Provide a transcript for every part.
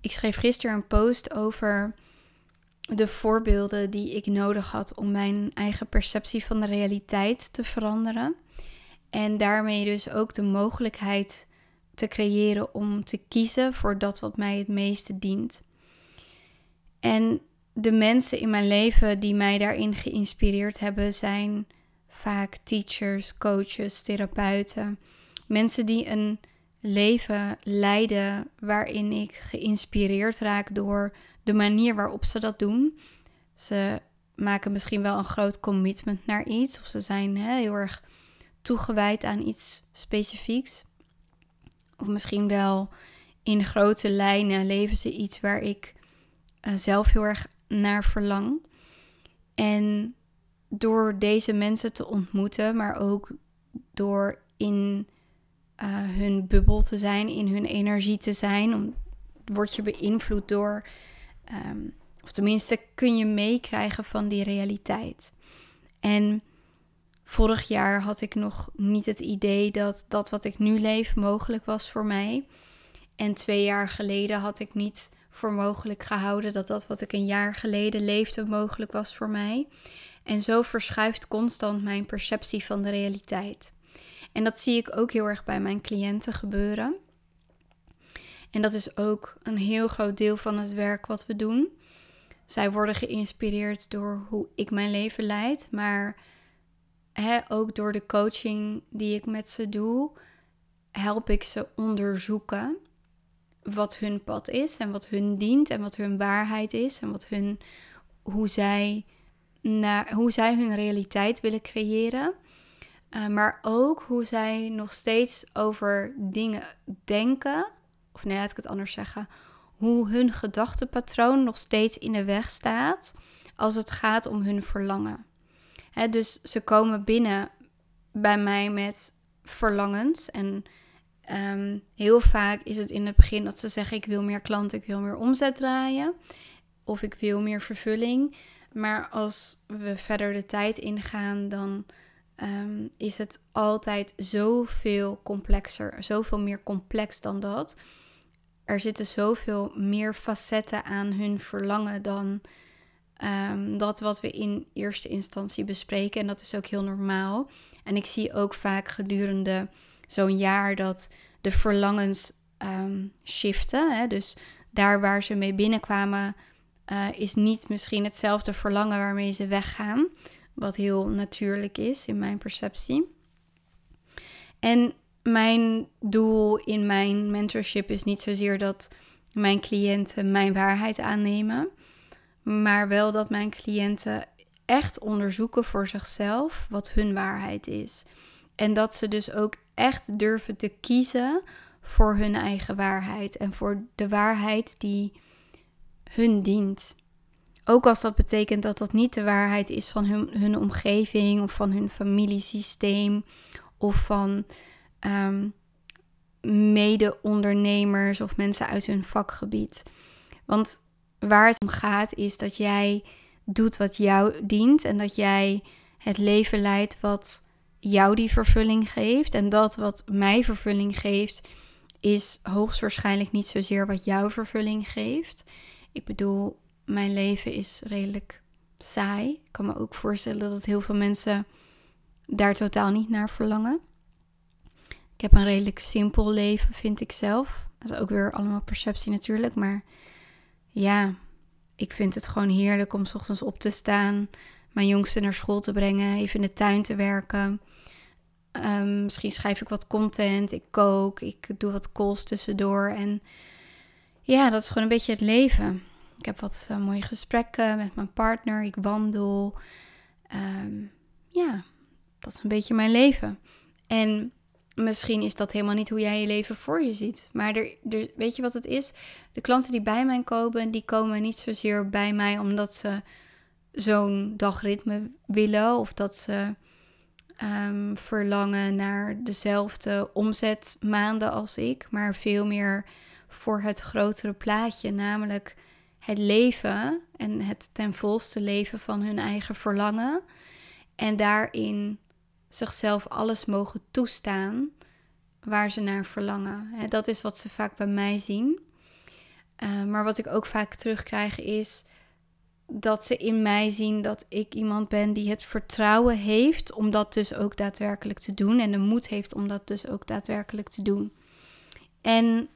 Ik schreef gisteren een post over de voorbeelden die ik nodig had om mijn eigen perceptie van de realiteit te veranderen. En daarmee dus ook de mogelijkheid te creëren om te kiezen voor dat wat mij het meeste dient. En de mensen in mijn leven die mij daarin geïnspireerd hebben, zijn vaak teachers, coaches, therapeuten. Mensen die een leven leiden waarin ik geïnspireerd raak door de manier waarop ze dat doen. Ze maken misschien wel een groot commitment naar iets, of ze zijn hè, heel erg toegewijd aan iets specifieks. Of misschien wel in grote lijnen leven ze iets waar ik uh, zelf heel erg naar verlang. En door deze mensen te ontmoeten, maar ook door in uh, hun bubbel te zijn, in hun energie te zijn, om, word je beïnvloed door, um, of tenminste kun je meekrijgen van die realiteit. En vorig jaar had ik nog niet het idee dat dat wat ik nu leef mogelijk was voor mij. En twee jaar geleden had ik niet voor mogelijk gehouden dat dat wat ik een jaar geleden leefde mogelijk was voor mij. En zo verschuift constant mijn perceptie van de realiteit. En dat zie ik ook heel erg bij mijn cliënten gebeuren. En dat is ook een heel groot deel van het werk wat we doen. Zij worden geïnspireerd door hoe ik mijn leven leid, maar ook door de coaching die ik met ze doe, help ik ze onderzoeken wat hun pad is en wat hun dient en wat hun waarheid is en wat hun, hoe, zij naar, hoe zij hun realiteit willen creëren. Uh, maar ook hoe zij nog steeds over dingen denken. Of nee, laat ik het anders zeggen. Hoe hun gedachtenpatroon nog steeds in de weg staat als het gaat om hun verlangen. Dus ze komen binnen bij mij met verlangens. En um, heel vaak is het in het begin dat ze zeggen: Ik wil meer klanten, ik wil meer omzet draaien. Of ik wil meer vervulling. Maar als we verder de tijd ingaan, dan um, is het altijd zoveel complexer, zoveel meer complex dan dat. Er zitten zoveel meer facetten aan hun verlangen dan um, dat wat we in eerste instantie bespreken. En dat is ook heel normaal. En ik zie ook vaak gedurende zo'n jaar dat de verlangens um, shiften. Hè? Dus daar waar ze mee binnenkwamen, uh, is niet misschien hetzelfde verlangen waarmee ze weggaan. Wat heel natuurlijk is in mijn perceptie. En mijn doel in mijn mentorship is niet zozeer dat mijn cliënten mijn waarheid aannemen, maar wel dat mijn cliënten echt onderzoeken voor zichzelf wat hun waarheid is. En dat ze dus ook echt durven te kiezen voor hun eigen waarheid en voor de waarheid die hun dient. Ook als dat betekent dat dat niet de waarheid is van hun, hun omgeving of van hun familiesysteem of van um, mede-ondernemers of mensen uit hun vakgebied. Want waar het om gaat is dat jij doet wat jou dient en dat jij het leven leidt wat jou die vervulling geeft. En dat wat mij vervulling geeft, is hoogstwaarschijnlijk niet zozeer wat jouw vervulling geeft. Ik bedoel, mijn leven is redelijk saai. Ik kan me ook voorstellen dat heel veel mensen daar totaal niet naar verlangen. Ik heb een redelijk simpel leven, vind ik zelf. Dat is ook weer allemaal perceptie natuurlijk. Maar ja, ik vind het gewoon heerlijk om s ochtends op te staan, mijn jongste naar school te brengen, even in de tuin te werken. Um, misschien schrijf ik wat content, ik kook, ik doe wat calls tussendoor. En ja, dat is gewoon een beetje het leven. Ik heb wat uh, mooie gesprekken met mijn partner, ik wandel. Um, ja, dat is een beetje mijn leven. En misschien is dat helemaal niet hoe jij je leven voor je ziet. Maar er, er, weet je wat het is? De klanten die bij mij komen, die komen niet zozeer bij mij omdat ze zo'n dagritme willen of dat ze um, verlangen naar dezelfde omzetmaanden als ik, maar veel meer voor het grotere plaatje, namelijk het leven en het ten volste leven van hun eigen verlangen. En daarin zichzelf alles mogen toestaan waar ze naar verlangen. Dat is wat ze vaak bij mij zien. Eh, maar wat ik ook vaak terugkrijg is dat ze in mij zien dat ik iemand ben die het vertrouwen heeft om dat dus ook daadwerkelijk te doen. En de moed heeft om dat dus ook daadwerkelijk te doen. En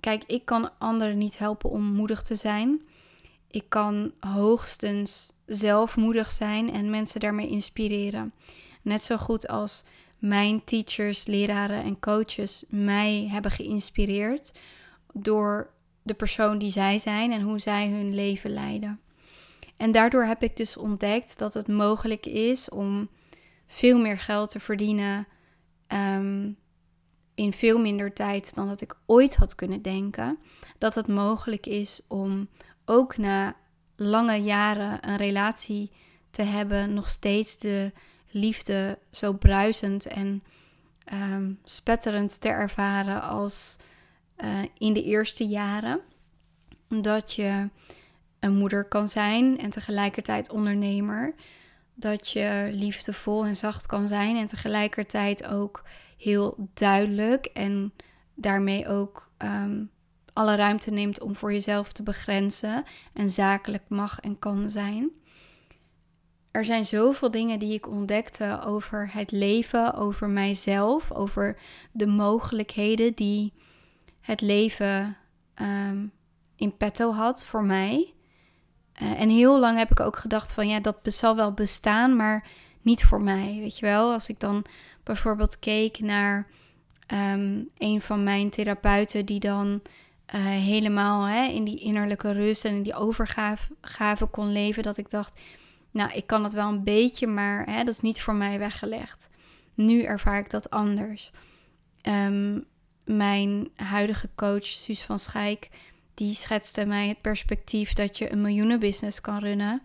kijk, ik kan anderen niet helpen om moedig te zijn. Ik kan hoogstens zelfmoedig zijn en mensen daarmee inspireren. Net zo goed als mijn teachers, leraren en coaches mij hebben geïnspireerd door de persoon die zij zijn en hoe zij hun leven leiden. En daardoor heb ik dus ontdekt dat het mogelijk is om veel meer geld te verdienen ehm, in veel minder tijd dan dat ik ooit had kunnen denken. Dat het mogelijk is om ook na lange jaren een relatie te hebben, nog steeds de liefde zo bruisend en um, spetterend te ervaren als uh, in de eerste jaren. Dat je een moeder kan zijn en tegelijkertijd ondernemer. Dat je liefdevol en zacht kan zijn en tegelijkertijd ook heel duidelijk en daarmee ook um, alle ruimte neemt om voor jezelf te begrenzen en zakelijk mag en kan zijn. Er zijn zoveel dingen die ik ontdekte over het leven, over mijzelf, over de mogelijkheden die het leven um, in petto had voor mij. Uh, en heel lang heb ik ook gedacht van ja, dat zal wel bestaan, maar niet voor mij. Weet je wel, als ik dan bijvoorbeeld keek naar um, een van mijn therapeuten die dan uh, helemaal hè, in die innerlijke rust en in die overgave kon leven, dat ik dacht, nou, ik kan dat wel een beetje, maar hè, dat is niet voor mij weggelegd. Nu ervaar ik dat anders. Um, mijn huidige coach, Suus van Schijk, die schetste mij het perspectief dat je een miljoenenbusiness kan runnen,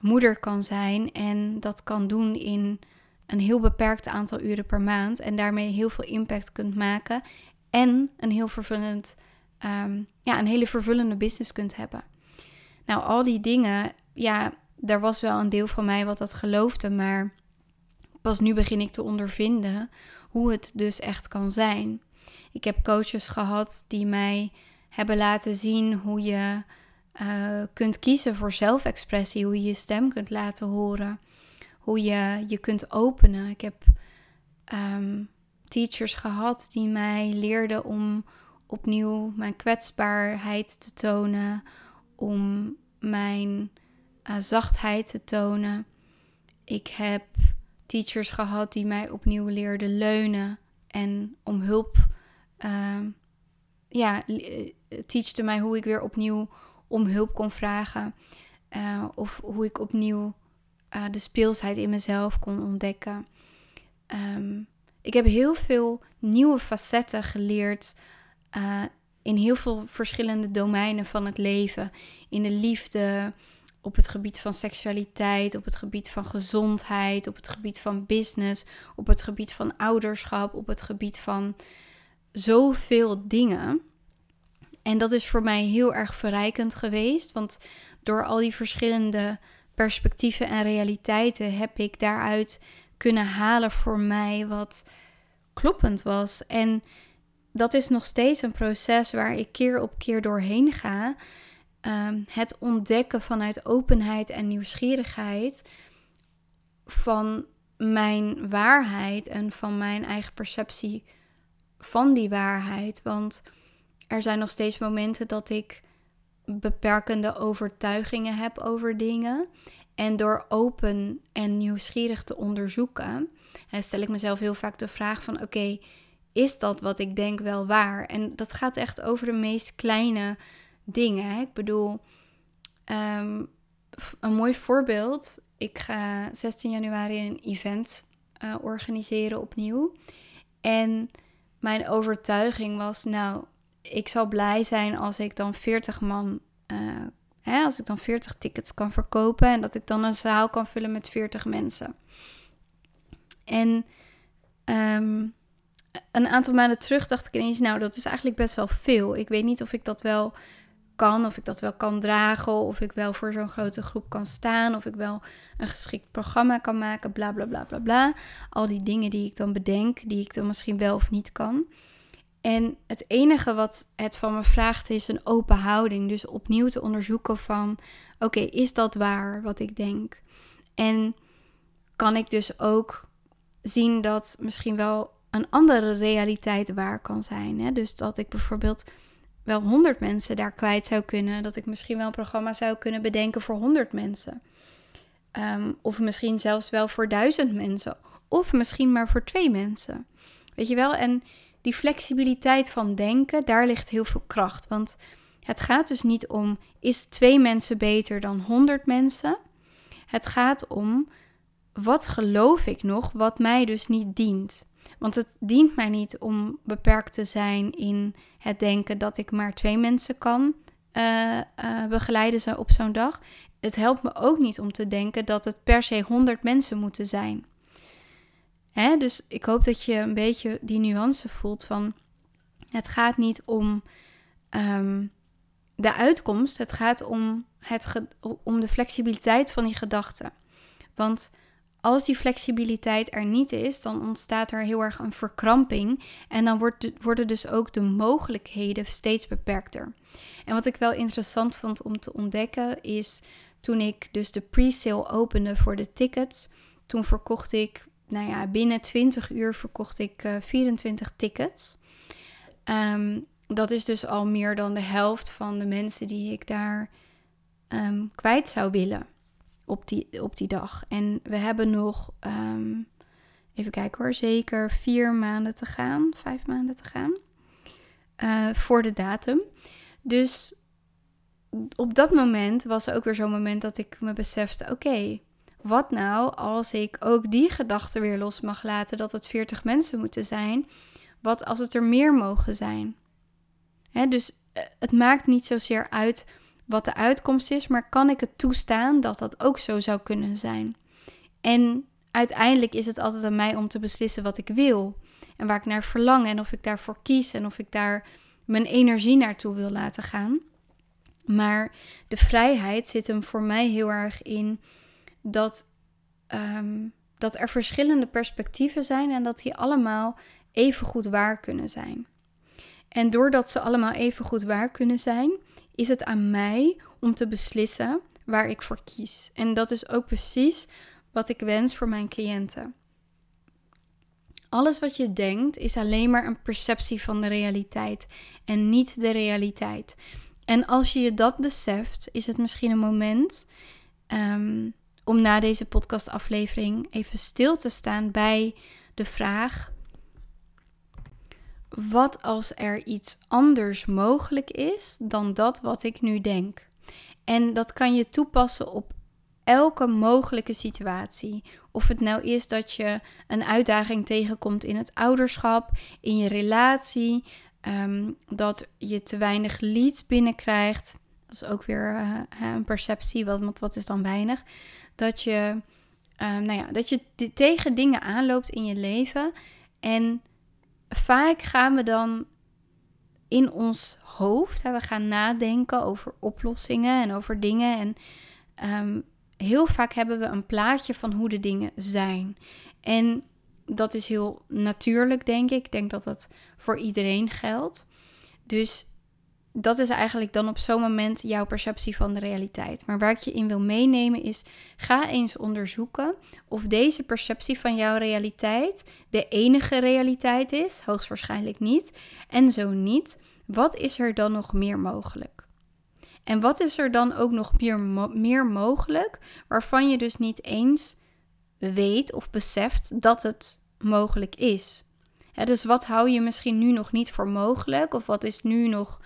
moeder kan zijn en dat kan doen in een heel beperkt aantal uren per maand en daarmee heel veel impact kunt maken en een heel vervullend, um, ja, een hele vervullende business kunt hebben. Nou, al die dingen, ja, daar was wel een deel van mij wat dat geloofde, maar pas nu begin ik te ondervinden hoe het dus echt kan zijn. Ik heb coaches gehad die mij hebben laten zien hoe je uh, kunt kiezen voor zelfexpressie, hoe je je stem kunt laten horen, hoe je je kunt openen. Ik heb um, teachers gehad die mij leerden om opnieuw mijn kwetsbaarheid te tonen, om mijn uh, zachtheid te tonen. Ik heb teachers gehad die mij opnieuw leerden leunen en om hulp uh, ja, eh, teachte mij hoe ik weer opnieuw om hulp kon vragen. Uh, of hoe ik opnieuw de speelsheid in mezelf kon ontdekken. Um, ik heb heel veel nieuwe facetten geleerd uh, in heel veel verschillende domeinen van het leven. In de liefde, op het gebied van seksualiteit, op het gebied van gezondheid, op het gebied van business, op het gebied van ouderschap, op het gebied van zoveel dingen. En dat is voor mij heel erg verrijkend geweest, want door al die verschillende perspectieven en realiteiten heb ik daaruit kunnen halen voor mij wat kloppend was. En dat is nog steeds een proces waar ik keer op keer doorheen ga. Um, het ontdekken vanuit openheid en nieuwsgierigheid van mijn waarheid en van mijn eigen perceptie van die waarheid. Want er zijn nog steeds momenten dat ik beperkende overtuigingen heb over dingen. En door open en nieuwsgierig te onderzoeken, stel ik mezelf heel vaak de vraag van oké, is dat wat ik denk wel waar? En dat gaat echt over de meest kleine dingen. Ik bedoel, ehm, een mooi voorbeeld. Ik ga 16 januari een event uh, organiseren opnieuw. En mijn overtuiging was, nou, ik zal blij zijn als ik dan 40 man, uh, hè, als ik dan 40 tickets kan verkopen en dat ik dan een zaal kan vullen met 40 mensen. En um, een aantal maanden terug dacht ik ineens, nou, dat is eigenlijk best wel veel. Ik weet niet of ik dat wel kan, of ik dat wel kan dragen, of ik wel voor zo'n grote groep kan staan, of ik wel een geschikt programma kan maken, bla bla bla bla bla. Al die dingen die ik dan bedenk, die ik dan misschien wel of niet kan. En het enige wat het van me vraagt is een open houding. Dus opnieuw te onderzoeken van, oké, is dat waar wat ik denk? En kan ik dus ook zien dat misschien wel een andere realiteit waar kan zijn. Hè? Dus dat ik bijvoorbeeld wel 100 mensen daar kwijt zou kunnen. Dat ik misschien wel een programma zou kunnen bedenken voor 100 mensen. Ehm, of misschien zelfs wel voor duizend mensen. Of misschien maar voor twee mensen. Weet je wel? En die flexibiliteit van denken, daar ligt heel veel kracht. Want het gaat dus niet om, is twee mensen beter dan 100 mensen? Het gaat om, wat geloof ik nog wat mij dus niet dient? Want het dient mij niet om beperkt te zijn in het denken dat ik maar twee mensen kan uh, uh, begeleiden op zo'n dag. Het helpt me ook niet om te denken dat het per se 100 mensen moeten zijn. Hè? Dus ik hoop dat je een beetje die nuance voelt van het gaat niet om um, de uitkomst, het gaat om, het om de flexibiliteit van die gedachten. Want als die flexibiliteit er niet is, dan ontstaat er heel erg een verkramping. En dan wordt, worden dus ook de mogelijkheden steeds beperkter. En wat ik wel interessant vond om te ontdekken is toen ik dus de pre-sale opende voor de tickets. Toen verkocht ik, nou ja, binnen 20 uur verkocht ik uh, eh, 24 tickets. Um, dat is dus al meer dan de helft van de mensen die ik daar um, kwijt zou willen op die, op die dag. En we hebben nog, um, even kijken hoor, zeker vier maanden te gaan, vijf maanden te gaan uh, voor de datum. Dus op dat moment was er ook weer zo'n moment dat ik me besefte: oké, wat nou als ik ook die gedachte weer los mag laten dat het 40 mensen moeten zijn? Wat als het er meer mogen zijn? Dus eh, het maakt niet zozeer uit wat de uitkomst is, maar kan ik het toestaan dat dat ook zo zou kunnen zijn? En uiteindelijk is het altijd aan mij om te beslissen wat ik wil en waar ik naar verlang en of ik daarvoor kies en of ik daar mijn energie naartoe wil laten gaan. Maar de vrijheid zit hem voor mij heel erg in dat, um, dat er verschillende perspectieven zijn en dat die allemaal even goed waar kunnen zijn. En doordat ze allemaal even goed waar kunnen zijn, is het aan mij om te beslissen waar ik voor kies. En dat is ook precies wat ik wens voor mijn cliënten. Alles wat je denkt is alleen maar een perceptie van de realiteit en niet de realiteit. En als je je dat beseft, is het misschien een moment um, om na deze podcastaflevering even stil te staan bij de vraag: wat als er iets anders mogelijk is dan dat wat ik nu denk? En dat kan je toepassen op elke mogelijke situatie. Of het nou is dat je een uitdaging tegenkomt in het ouderschap, in je relatie, um, dat je te weinig leads binnenkrijgt. Dat is ook weer uh, een perceptie, want wat is dan weinig? Dat je, um, nou ja, dat je tegen dingen aanloopt in je leven en vaak gaan we dan in ons hoofd, hè, we gaan nadenken over oplossingen en over dingen. En um, heel vaak hebben we een plaatje van hoe de dingen zijn. En dat is heel natuurlijk, denk ik. Ik denk dat dat voor iedereen geldt. Dus dat is eigenlijk dan op zo'n moment jouw perceptie van de realiteit. Maar waar ik je in wil meenemen is: ga eens onderzoeken of deze perceptie van jouw realiteit de enige realiteit is. Hoogstwaarschijnlijk niet. En zo niet, wat is er dan nog meer mogelijk? En wat is er dan ook nog meer, meer mogelijk waarvan je dus niet eens weet of beseft dat het mogelijk is? dus wat hou je misschien nu nog niet voor mogelijk? Of wat is nu nog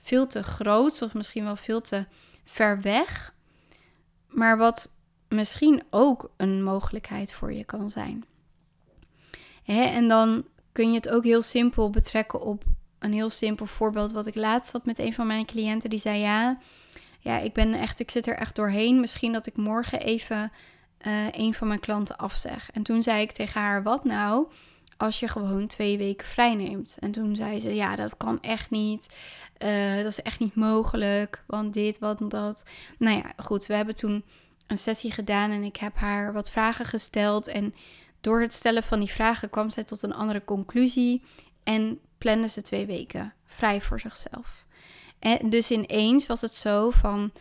veel te groot of misschien wel veel te ver weg. Maar wat misschien ook een mogelijkheid voor je kan zijn. Hè, en dan kun je het ook heel simpel betrekken op een heel simpel voorbeeld. Wat ik laatst had met een van mijn cliënten. Die zei: Ja, ja ik ben echt, ik zit er echt doorheen. Misschien dat ik morgen even uh, een van mijn klanten afzeg. En toen zei ik tegen haar: Wat nou? Als je gewoon twee weken vrij neemt. En toen zei ze, ja, dat kan echt niet. Uh, dat is echt niet mogelijk, want dit, wat dat. Nou ja, goed, we hebben toen een sessie gedaan en ik heb haar wat vragen gesteld. En door het stellen van die vragen kwam zij tot een andere conclusie. En plande ze twee weken vrij voor zichzelf. En dus ineens was het zo van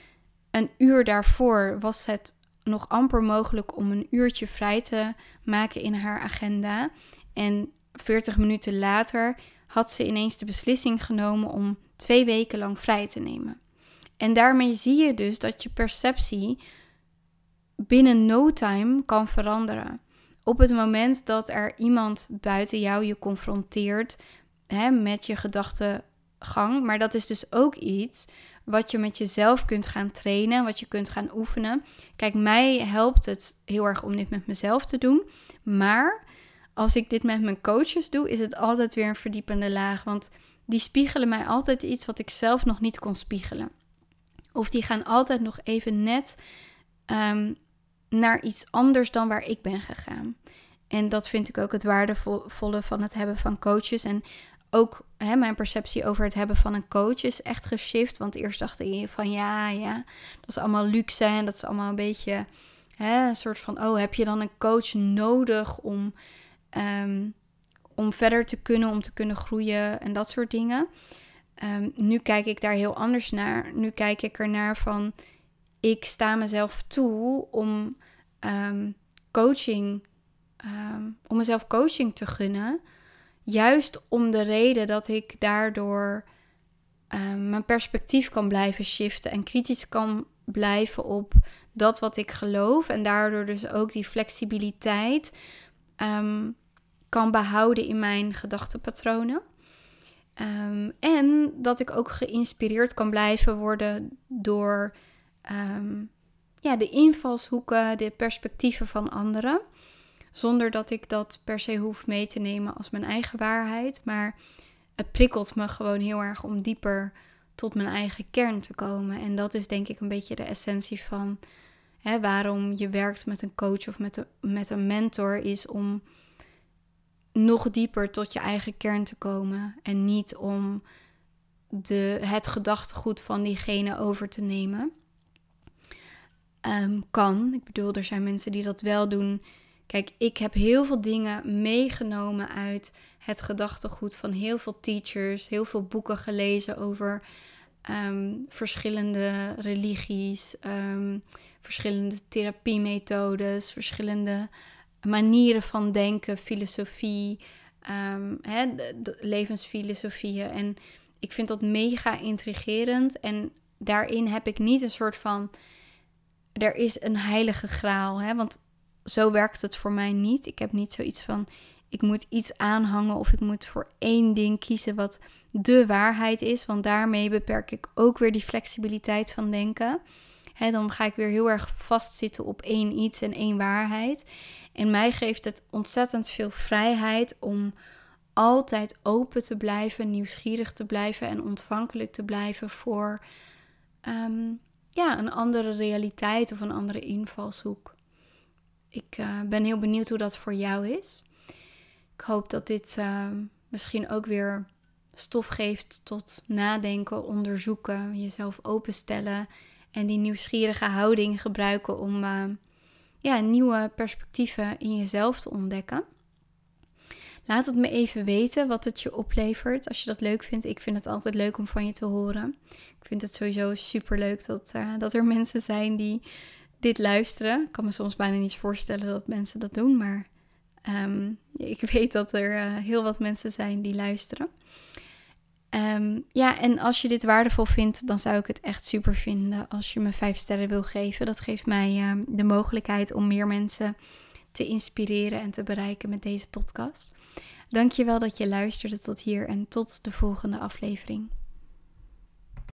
een uur daarvoor was het nog amper mogelijk om een uurtje vrij te maken in haar agenda. En 40 minuten later had ze ineens de beslissing genomen om twee weken lang vrij te nemen. En daarmee zie je dus dat je perceptie binnen no time kan veranderen. Op het moment dat er iemand buiten jou je confronteert hè, met je gedachtegang. Maar dat is dus ook iets wat je met jezelf kunt gaan trainen, wat je kunt gaan oefenen. Kijk, mij helpt het heel erg om dit met mezelf te doen. Maar als ik dit met mijn coaches doe, is het altijd weer een verdiepende laag. Want die spiegelen mij altijd iets wat ik zelf nog niet kon spiegelen. Of die gaan altijd nog even net ehm, naar iets anders dan waar ik ben gegaan. En dat vind ik ook het waardevolle van het hebben van coaches. En ook hè, mijn perceptie over het hebben van een coach is echt geshift. Want eerst dacht ik van ja, ja, dat is allemaal luxe en dat is allemaal een beetje hè, een soort van, oh, heb je dan een coach nodig om, ehm, om verder te kunnen, om te kunnen groeien en dat soort dingen. Ehm, nu kijk ik daar heel anders naar. Nu kijk ik er naar van, ik sta mezelf toe om um, coaching, om mezelf coaching te gunnen. Juist om de reden dat ik daardoor ehm, mijn perspectief kan blijven shiften en kritisch kan blijven op dat wat ik geloof. En daardoor dus ook die flexibiliteit kan behouden in mijn gedachtenpatronen. Um, en dat ik ook geïnspireerd kan blijven worden door ja, de invalshoeken, de perspectieven van anderen. Zonder dat ik dat per se hoef mee te nemen als mijn eigen waarheid. Maar het prikkelt me gewoon heel erg om dieper tot mijn eigen kern te komen. En dat is denk ik een beetje de essentie van hè, waarom je werkt met een coach of met een, met een mentor. Is om nog dieper tot je eigen kern te komen. En niet om de, het gedachtegoed van diegene over te nemen. Um, kan. Ik bedoel, er zijn mensen die dat wel doen Kijk, ik heb heel veel dingen meegenomen uit het gedachtegoed van heel veel teachers, heel veel boeken gelezen over ehm, verschillende religies, um, verschillende therapiemethodes, verschillende manieren van denken, filosofie, um, levensfilosofieën. En ik vind dat mega intrigerend. En daarin heb ik niet een soort van. Er is een heilige graal. Hè? Want zo werkt het voor mij niet. Ik heb niet zoiets van ik moet iets aanhangen of ik moet voor één ding kiezen wat de waarheid is. Want daarmee beperk ik ook weer die flexibiliteit van denken. Dan ga ik weer heel erg vastzitten op één iets en één waarheid. En mij geeft het ontzettend veel vrijheid om altijd open te blijven, nieuwsgierig te blijven en ontvankelijk te blijven voor ehm, ja, een andere realiteit of een andere invalshoek. Ik uh, ben heel benieuwd hoe dat voor jou is. Ik hoop dat dit uh, misschien ook weer stof geeft tot nadenken, onderzoeken, jezelf openstellen en die nieuwsgierige houding gebruiken om uh, ja, nieuwe perspectieven in jezelf te ontdekken. Laat het me even weten wat het je oplevert als je dat leuk vindt. Ik vind het altijd leuk om van je te horen. Ik vind het sowieso super leuk dat, dat er mensen zijn die dit luisteren. Ik kan me soms bijna niet voorstellen dat mensen dat doen, maar um, ik weet dat er uh, heel wat mensen zijn die luisteren. Um, ja, en als je dit waardevol vindt, dan zou ik het echt super vinden als je me vijf sterren wil geven. Dat geeft mij uh, de mogelijkheid om meer mensen te inspireren en te bereiken met deze podcast. Dankjewel dat je luisterde tot hier en tot de volgende aflevering.